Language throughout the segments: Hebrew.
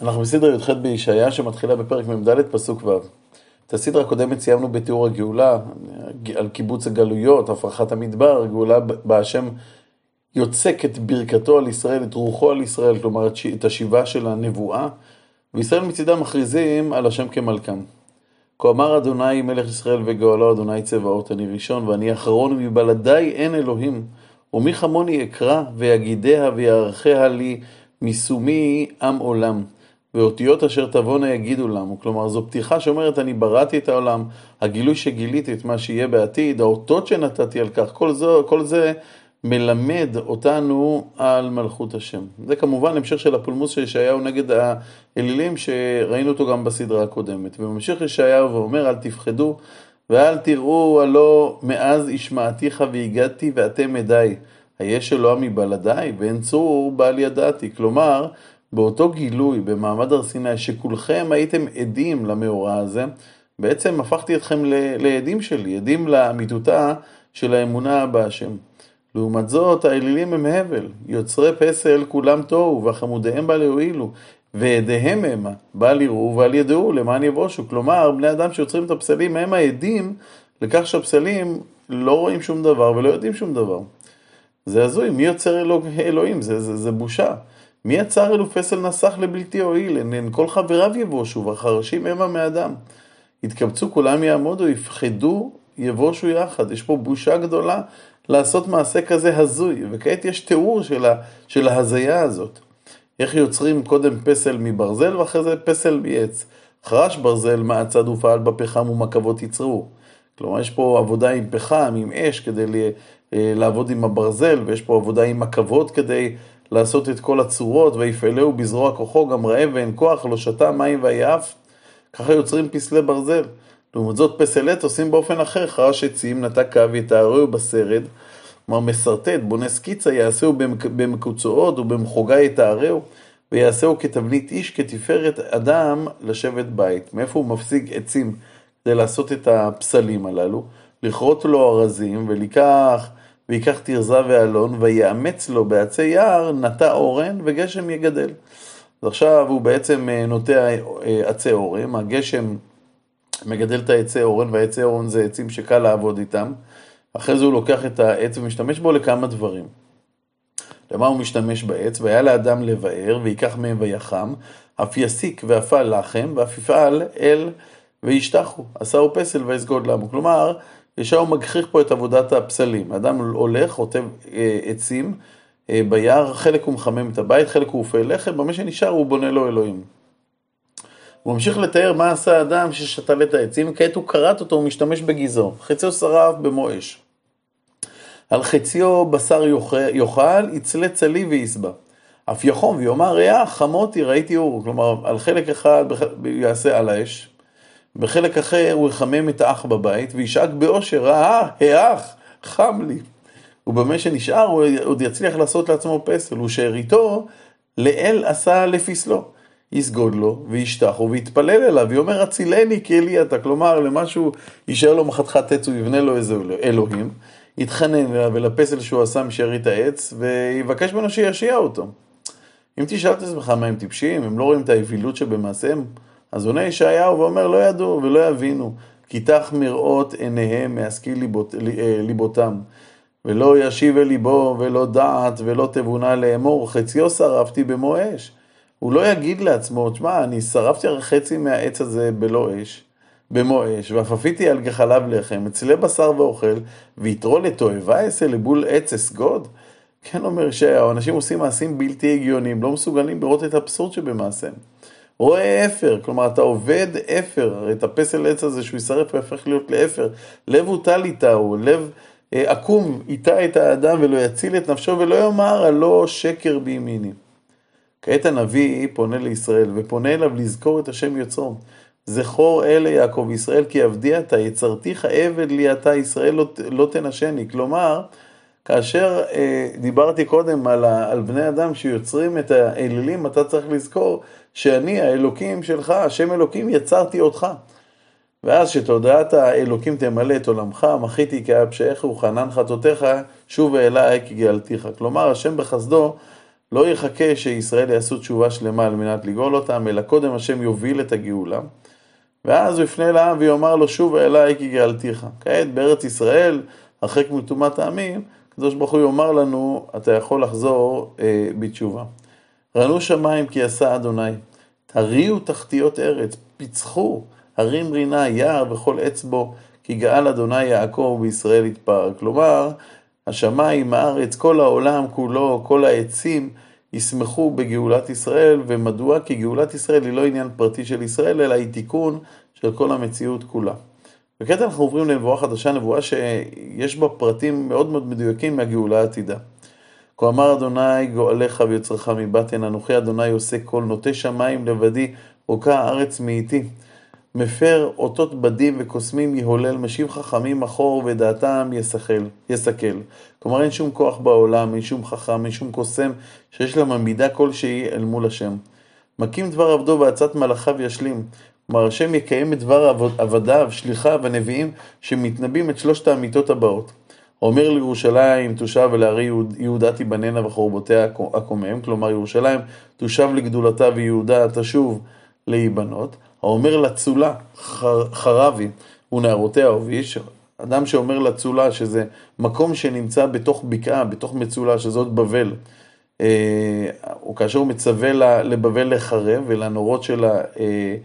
אנחנו בסדרה י"ח בישעיה שמתחילה בפרק מ"ד פסוק ו'. את הסדרה הקודמת סיימנו בתיאור הגאולה, על קיבוץ הגלויות, הפרחת המדבר, גאולה בה השם יוצק את ברכתו על ישראל, את רוחו על ישראל, כלומר את השיבה של הנבואה, וישראל מצידם מכריזים על השם כמלכם. כה אמר אדוני מלך ישראל וגואלו אדוני צבאות, אני ראשון ואני אחרון מבלעדי אין אלוהים, ומי כמוני אקרא ויגידיה ויערכיה לי משומי עם עולם. ואותיות אשר תבואנה יגידו לנו. כלומר, זו פתיחה שאומרת, אני בראתי את העולם, הגילוי שגיליתי את מה שיהיה בעתיד, האותות שנתתי על כך, כל זה, כל זה מלמד אותנו על מלכות השם. זה כמובן המשך של הפולמוס של ישעיהו נגד האלילים, שראינו אותו גם בסדרה הקודמת. וממשיך ישעיהו ואומר, אל תפחדו ואל תראו, הלא מאז השמעתיך והגדתי ואתם עדיי. היש אלוה מבלעדיי, ואין צור בל ידעתי. כלומר, באותו גילוי במעמד הר סיני, שכולכם הייתם עדים למאורע הזה, בעצם הפכתי אתכם לעדים שלי, עדים לאמיתותה של האמונה בהשם. לעומת זאת, האלילים הם הבל, יוצרי פסל כולם תוהו, וחמודיהם בל יועילו, ועדיהם המה, בל יראו ואל ידעו למען יבושו. כלומר, בני אדם שיוצרים את הפסלים הם העדים לכך שהפסלים לא רואים שום דבר ולא יודעים שום דבר. זה הזוי, מי יוצר אלוה, אלוהים? זה, זה, זה בושה. מי יצר אלו פסל נסח לבלתי הועיל, הן כל חבריו יבושו, והחרשים המה מאדם. יתקבצו כולם יעמודו, יפחדו, יבושו יחד. יש פה בושה גדולה לעשות מעשה כזה הזוי, וכעת יש תיאור של, ה, של ההזיה הזאת. איך יוצרים קודם פסל מברזל ואחרי זה פסל מעץ. חרש ברזל מהצד ופעל בפחם ומקבות יצרו. כלומר, יש פה עבודה עם פחם, עם אש, כדי אה, לעבוד עם הברזל, ויש פה עבודה עם עכבות כדי לעשות את כל הצורות, ויפעלהו בזרוע כוחו, גם רעב ואין כוח, לא שתה מים ויעף. ככה יוצרים פסלי ברזל. לעומת זאת פסל עט עושים באופן אחר, חרש עצים, נטע קו, יתארהו בסרד, כלומר מסרטט, בונה סקיצה, יעשהו במקוצועות ובמחוגה יתארהו, ויעשהו כתבנית איש, כתפארת אדם לשבת בית. מאיפה הוא מפסיק עצים כדי לעשות את הפסלים הללו? לכרות לו ארזים, ולקח... ויקח תרזה ואלון, ויאמץ לו בעצי יער, נטע אורן, וגשם יגדל. אז עכשיו הוא בעצם אה, נוטע אה, עצי אורן, הגשם מגדל את העצי אורן, והעצי אורן זה עצים שקל לעבוד איתם. אחרי זה הוא לוקח את העץ ומשתמש בו לכמה דברים. למה הוא משתמש בעץ? והיה לאדם לבאר, ויקח מהם ויחם, אף יסיק ואפל לחם, ואף יפעל אל וישתחו. עשהו פסל ויסגוד למו. כלומר, ישעיהו מגחיך פה את עבודת הפסלים. האדם הולך, חוטב אה, עצים אה, ביער, חלק הוא מחמם את הבית, חלק הוא אופה לחם, במה שנשאר הוא בונה לו אלוהים. הוא ממשיך לתאר מה עשה האדם ששתל את העצים, כעת הוא כרת אותו, הוא משתמש בגיזו. חציו שרף במו אש. על חציו בשר יאכל, יצלה צלי ויסבע. אף יחום ויאמר, ריח, חמותי, ראיתי אור. כלומר, על חלק אחד יעשה על האש, בחלק אחר הוא יחמם את האח בבית וישאג באושר, אה, האח, חם לי. ובמה שנשאר הוא עוד יצליח לעשות לעצמו פסל, ושאריתו לאל עשה לפסלו. יסגוד לו וישתחו ויתפלל אליו, ויאמר הצילני כי אלי אתה, כלומר למשהו יישאר לו מחתכת עץ, הוא יבנה לו איזה אלוהים, יתחנן אליו אל הפסל שהוא עשה משארית העץ, ויבקש ממנו שישיע אותו. אם תשאל את עצמך מה הם טיפשים, הם לא רואים את האווילות שבמעשיהם, אז עונה ישעיהו ואומר לא ידעו ולא יבינו, כי תח מראות עיניהם מהשכיל ליבות, אה, ליבותם. ולא ישיב אל ליבו ולא דעת ולא תבונה לאמור, חציו שרפתי במו אש. הוא לא יגיד לעצמו, תשמע, אני שרפתי הרי חצי מהעץ הזה בלא אש, במו אש, ואפפיתי על גחליו לחם, אצלה בשר ואוכל, ויתרו לתועבה אעשה לבול עץ אסגוד? כן אומר ישעיהו, אנשים עושים מעשים בלתי הגיוניים, לא מסוגלים לראות את האבסורד שבמעשיהם. רואה אפר, כלומר אתה עובד אפר, הרי את הפסל עץ הזה שהוא יישרף יהפך להיות לאפר, לב הוטל איתה הוא, לב אה, עקום איתה את האדם ולא יציל את נפשו ולא יאמר הלא שקר בימיני. כעת הנביא פונה לישראל ופונה אליו לזכור את השם יוצרו. זכור אלה יעקב ישראל כי עבדי אתה, יצרתיך עבד לי אתה ישראל לא, לא תנשני. כלומר, כאשר אה, דיברתי קודם על, ה, על בני אדם שיוצרים את האלילים, אתה צריך לזכור שאני האלוקים שלך, השם אלוקים יצרתי אותך. ואז שתודעת האלוקים תמלא את עולמך, מחיתי כאב פשעיך וחנן חטאותיך, שוב אליי גאלתיך. כלומר, השם בחסדו לא יחכה שישראל יעשו תשובה שלמה על מנת לגאול אותם, אלא קודם השם יוביל את הגאולה. ואז הוא יפנה לעם ויאמר לו, שוב אליי גאלתיך. כעת בארץ ישראל, הרחק מטומאת העמים, הקדוש ברוך הוא יאמר לנו, אתה יכול לחזור אה, בתשובה. רנו שמיים כי עשה אדוני, תריעו תחתיות ארץ, פיצחו, הרים רינה, יער וכל עץ בו, כי גאל אדוני יעקב וישראל יתפאר. כלומר, השמיים, הארץ, כל העולם כולו, כל העצים, ישמחו בגאולת ישראל, ומדוע? כי גאולת ישראל היא לא עניין פרטי של ישראל, אלא היא תיקון של כל המציאות כולה. וכעת אנחנו עוברים לנבואה חדשה, נבואה שיש בה פרטים מאוד מאוד מדויקים מהגאולה העתידה. כה אמר אדוני גואלך ויוצרך מבטן, אנוכי אדוני עושה כל נוטה שמיים לבדי, רוקה הארץ מאיתי. מפר אותות בדים וקוסמים יהולל, משיב חכמים מחור ודעתם יסכל, יסכל. כלומר אין שום כוח בעולם, אין שום חכם, אין שום קוסם שיש לה מידה כלשהי אל מול השם. מקים דבר עבדו ועצת מלאכיו ישלים. כלומר השם יקיים את דבר עבדיו, שליחיו, הנביאים, שמתנבאים את שלושת האמיתות הבאות. אומר לירושלים תושב ולערי יהודה תיבננה וחורבותיה אקומם, כלומר ירושלים תושב לגדולתה ויהודה תשוב להיבנות. האומר לצולה, חרבי, ונערותיה הוביש, אדם שאומר לצולה, שזה מקום שנמצא בתוך בקעה, בתוך מצולה, שזאת בבל, אה, או כאשר הוא מצווה לבבל לחרב ולנורות שלה אה,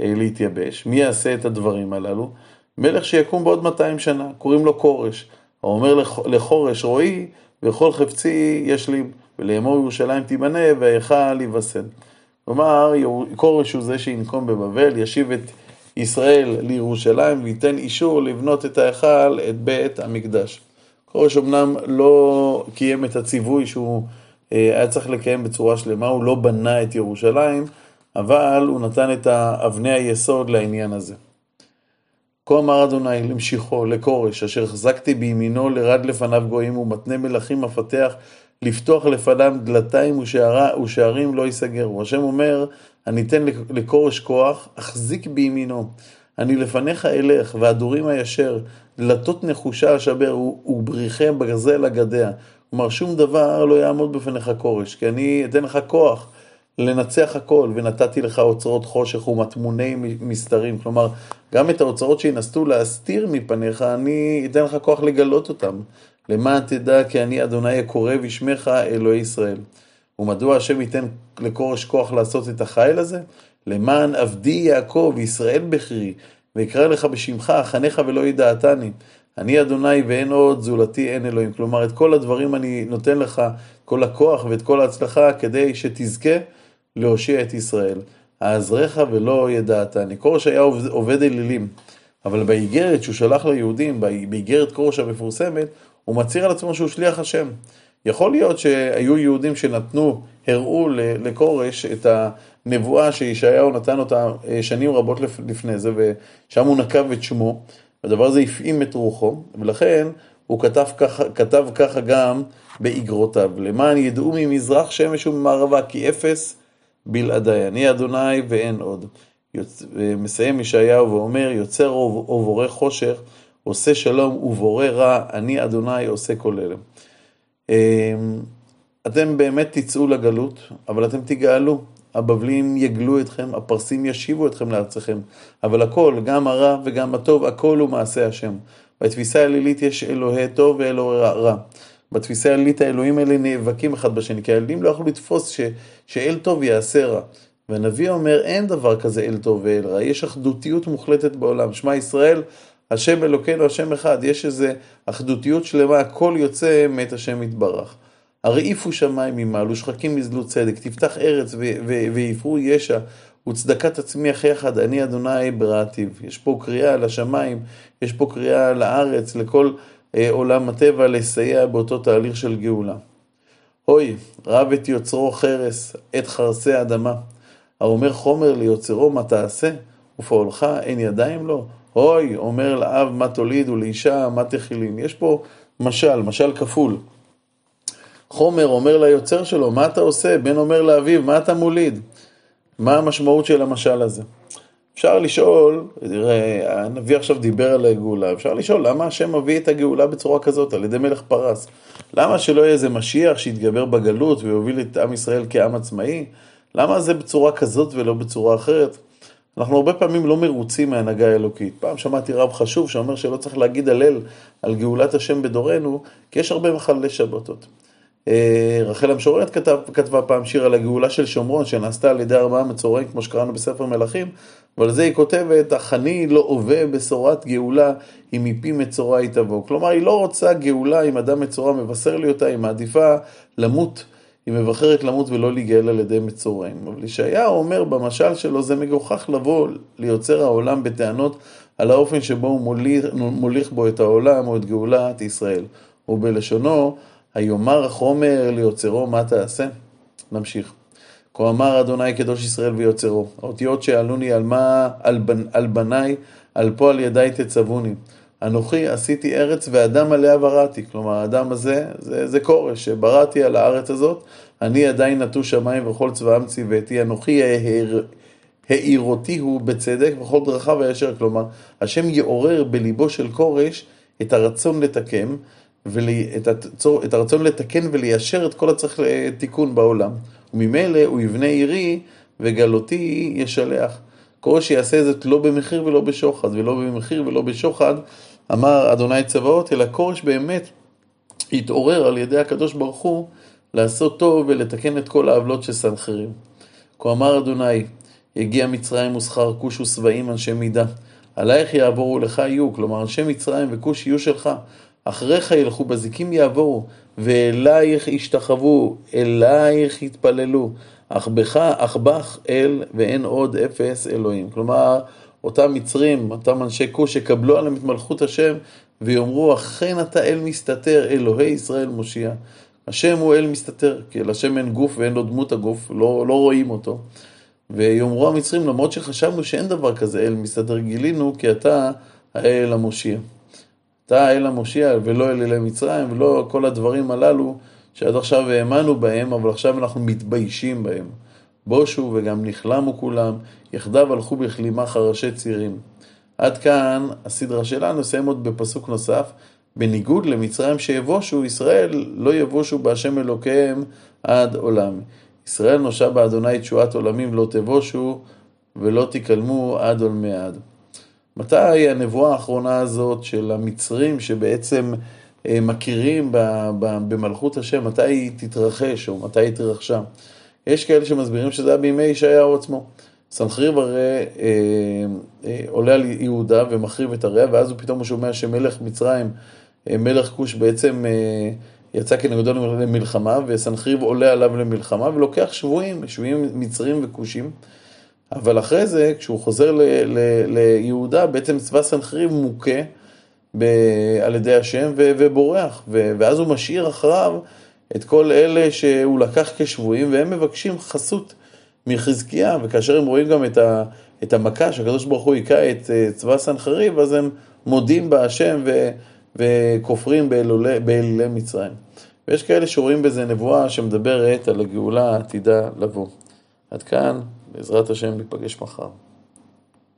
להתייבש, מי יעשה את הדברים הללו? מלך שיקום בעוד 200 שנה, קוראים לו כורש. האומר לחורש, רועי, וכל חפצי ישלים, ולאמור ירושלים תיבנה, וההיכל יבסל. כלומר, כורש הוא זה שינקום בבבל, ישיב את ישראל לירושלים וייתן אישור לבנות את ההיכל, את בית המקדש. כורש אמנם לא קיים את הציווי שהוא אה, היה צריך לקיים בצורה שלמה, הוא לא בנה את ירושלים, אבל הוא נתן את אבני היסוד לעניין הזה. כה אמר אדוני למשיחו, לכורש, אשר החזקתי בימינו לרד לפניו גויים ומתנה מלכים מפתח לפתוח לפניו דלתיים ושערה, ושערים לא ייסגרו. השם אומר, אני אתן לכורש כוח, אחזיק בימינו. אני לפניך אלך, והדורים הישר, דלתות נחושה אשבר, ובריחי ברזל אגדיה. כלומר, שום דבר לא יעמוד בפניך כורש, כי אני אתן לך כוח לנצח הכל, ונתתי לך אוצרות חושך ומטמוני מסתרים. כלומר, גם את האוצרות שינסו להסתיר מפניך, אני אתן לך כוח לגלות אותם. למען תדע כי אני אדוני הקורא בשמך אלוהי ישראל. ומדוע השם ייתן לכורש כוח לעשות את החיל הזה? למען עבדי יעקב, ישראל בכרי, ואקרא לך בשמך, אחניך ולא ידעתני. אני אדוני ואין עוד, זולתי אין אלוהים. כלומר, את כל הדברים אני נותן לך, כל הכוח ואת כל ההצלחה, כדי שתזכה להושיע את ישראל. העזרך ולא ידעתני. כורש היה עובד אלילים, אבל באיגרת שהוא שלח ליהודים, באיגרת כורש המפורסמת, הוא מצהיר על עצמו שהוא שליח השם. יכול להיות שהיו יהודים שנתנו, הראו לכורש את הנבואה שישעיהו נתן אותה אה, שנים רבות לפני זה, ושם הוא נקב את שמו, והדבר הזה הפעים את רוחו, ולכן הוא כתב ככה, כתב ככה גם באגרותיו, למען ידעו ממזרח שמש וממערבה, כי אפס בלעדיי, אני אדוני ואין עוד. יוצ... מסיים ישעיהו ואומר, יוצר ובורא חושך, עושה שלום ובורא רע, אני אדוני עושה כל אלה. אמ, אתם באמת תצאו לגלות, אבל אתם תגאלו. הבבלים יגלו אתכם, הפרסים ישיבו אתכם לארציכם. אבל הכל, גם הרע וגם הטוב, הכל הוא מעשה השם. בתפיסה האלילית יש אלוהי טוב ואלוהי רע. בתפיסה האלילית האלוהים האלה נאבקים אחד בשני, כי האלילים לא יכלו לתפוס ש, שאל טוב יעשה רע. והנביא אומר, אין דבר כזה אל טוב ואל רע, יש אחדותיות מוחלטת בעולם. שמע ישראל, השם אלוקינו, השם אחד, יש איזו אחדותיות שלמה, הכל יוצא מאת השם יתברך. הרעיפו שמיים ממעל, ושחקים יזלו צדק, תפתח ארץ ויפרו ישע, וצדקה תצמיח יחד, אני אדוני בראתיו. יש פה קריאה לשמיים, יש פה קריאה לארץ, לכל עולם הטבע, לסייע באותו תהליך של גאולה. הוי, רב את יוצרו חרס, את חרסי אדמה. האומר חומר ליוצרו, מה תעשה? ופעולך אין ידיים לו? אוי, אומר לאב מה תוליד ולאישה מה תכילין. יש פה משל, משל כפול. חומר אומר ליוצר שלו, מה אתה עושה? בן אומר לאביו, מה אתה מוליד? מה המשמעות של המשל הזה? אפשר לשאול, הנביא עכשיו דיבר על הגאולה, אפשר לשאול למה השם מביא את הגאולה בצורה כזאת, על ידי מלך פרס? למה שלא יהיה איזה משיח שיתגבר בגלות ויוביל את עם ישראל כעם עצמאי? למה זה בצורה כזאת ולא בצורה אחרת? אנחנו הרבה פעמים לא מרוצים מהנהגה האלוקית. פעם שמעתי רב חשוב שאומר שלא צריך להגיד הלל על גאולת השם בדורנו, כי יש הרבה מחללי שבתות. אה, רחל המשוררת כתב, כתבה פעם שיר על הגאולה של שומרון, שנעשתה על ידי ארבעה מצורעים, כמו שקראנו בספר מלכים, ועל זה היא כותבת, אך אני לא הווה בשורת גאולה, אם מפי מצורע היא תבוא. כלומר, היא לא רוצה גאולה אם אדם מצורע מבשר לי אותה, היא מעדיפה למות, היא מבחרת למות ולא להיגאל על ידי מצורעים. אבל ישעיהו אומר במשל שלו, זה מגוחך לבוא ליוצר העולם בטענות על האופן שבו הוא מוליך, מוליך בו את העולם או את גאולת ישראל. ובלשונו, היאמר החומר ליוצרו, מה תעשה? נמשיך. כה אמר אדוני קדוש ישראל ויוצרו, האותיות שעלוני על מה, על, בנ, על בניי, על פועל ידיי תצווני. אנוכי עשיתי ארץ ואדם עליה בראתי. כלומר, האדם הזה, זה, זה כורש שבראתי על הארץ הזאת, אני עדיין נטו שמיים וכל צבאם ציוויתי, אנוכי העירותי הוא בצדק וכל דרכיו הישר. כלומר, השם יעורר בליבו של כורש את הרצון לתקם, ואת הרצון לתקן וליישר את כל הצריך לתיקון בעולם. וממילא הוא יבנה עירי וגלותי ישלח. קורא שיעשה זאת לא במחיר ולא בשוחד, ולא במחיר ולא בשוחד, אמר אדוני צבאות, אלא כורש באמת התעורר על ידי הקדוש ברוך הוא לעשות טוב ולתקן את כל העוולות של סנחריב. כה אמר אדוני, יגיע מצרים ושכר כוש ושבעים אנשי מידה. עלייך יעבורו ולך יהיו, כלומר אנשי מצרים וכוש יהיו שלך. אחריך ילכו, בזיקים יעבורו, ואלייך ישתחוו, אלייך יתפללו, אך בך, אך בך אל, ואין עוד אפס אלוהים. כלומר, אותם מצרים, אותם אנשי כוש, יקבלו עליהם את מלכות השם, ויאמרו, אכן אתה אל מסתתר, אלוהי ישראל מושיע. השם הוא אל מסתתר, כי לשם אין גוף ואין לו דמות הגוף, לא, לא רואים אותו. ויאמרו המצרים, למרות שחשבנו שאין דבר כזה אל מסתתר, גילינו כי אתה האל המושיע. אתה אל המושיע ולא אל אלי מצרים ולא כל הדברים הללו שעד עכשיו האמנו בהם, אבל עכשיו אנחנו מתביישים בהם. בושו וגם נכלמו כולם, יחדיו הלכו בכלימה חרשי צירים. עד כאן הסדרה שלנו, נסיים עוד בפסוק נוסף. בניגוד למצרים שיבושו, ישראל לא יבושו בהשם אלוקיהם עד עולם. ישראל נושע באדוני תשועת עולמים לא תבושו ולא תקלמו עד עולמי עד. מתי הנבואה האחרונה הזאת של המצרים שבעצם אה, מכירים במלכות השם, מתי היא תתרחש או מתי היא תרחשה? יש כאלה שמסבירים שזה היה בימי ישעיהו עצמו. סנחריב הרי אה, אה, עולה על יהודה ומחריב את עריה, ואז הוא פתאום שומע שמלך מצרים, אה, מלך כוש בעצם אה, יצא כנגדו למלחמה, וסנחריב עולה עליו למלחמה ולוקח שבויים, שבויים מצרים וכושים. אבל אחרי זה, כשהוא חוזר ל, ל, ליהודה, בעצם צבא סנחריב מוכה ב, על ידי השם ו, ובורח, ו, ואז הוא משאיר אחריו את כל אלה שהוא לקח כשבויים, והם מבקשים חסות מחזקיה, וכאשר הם רואים גם את, ה, את המכה שהקדוש ברוך הוא היכה את אה, צבא סנחריב, אז הם מודים בהשם ו, וכופרים באלילי מצרים. ויש כאלה שרואים בזה נבואה שמדברת על הגאולה העתידה לבוא. עד כאן. בעזרת השם ניפגש מחר.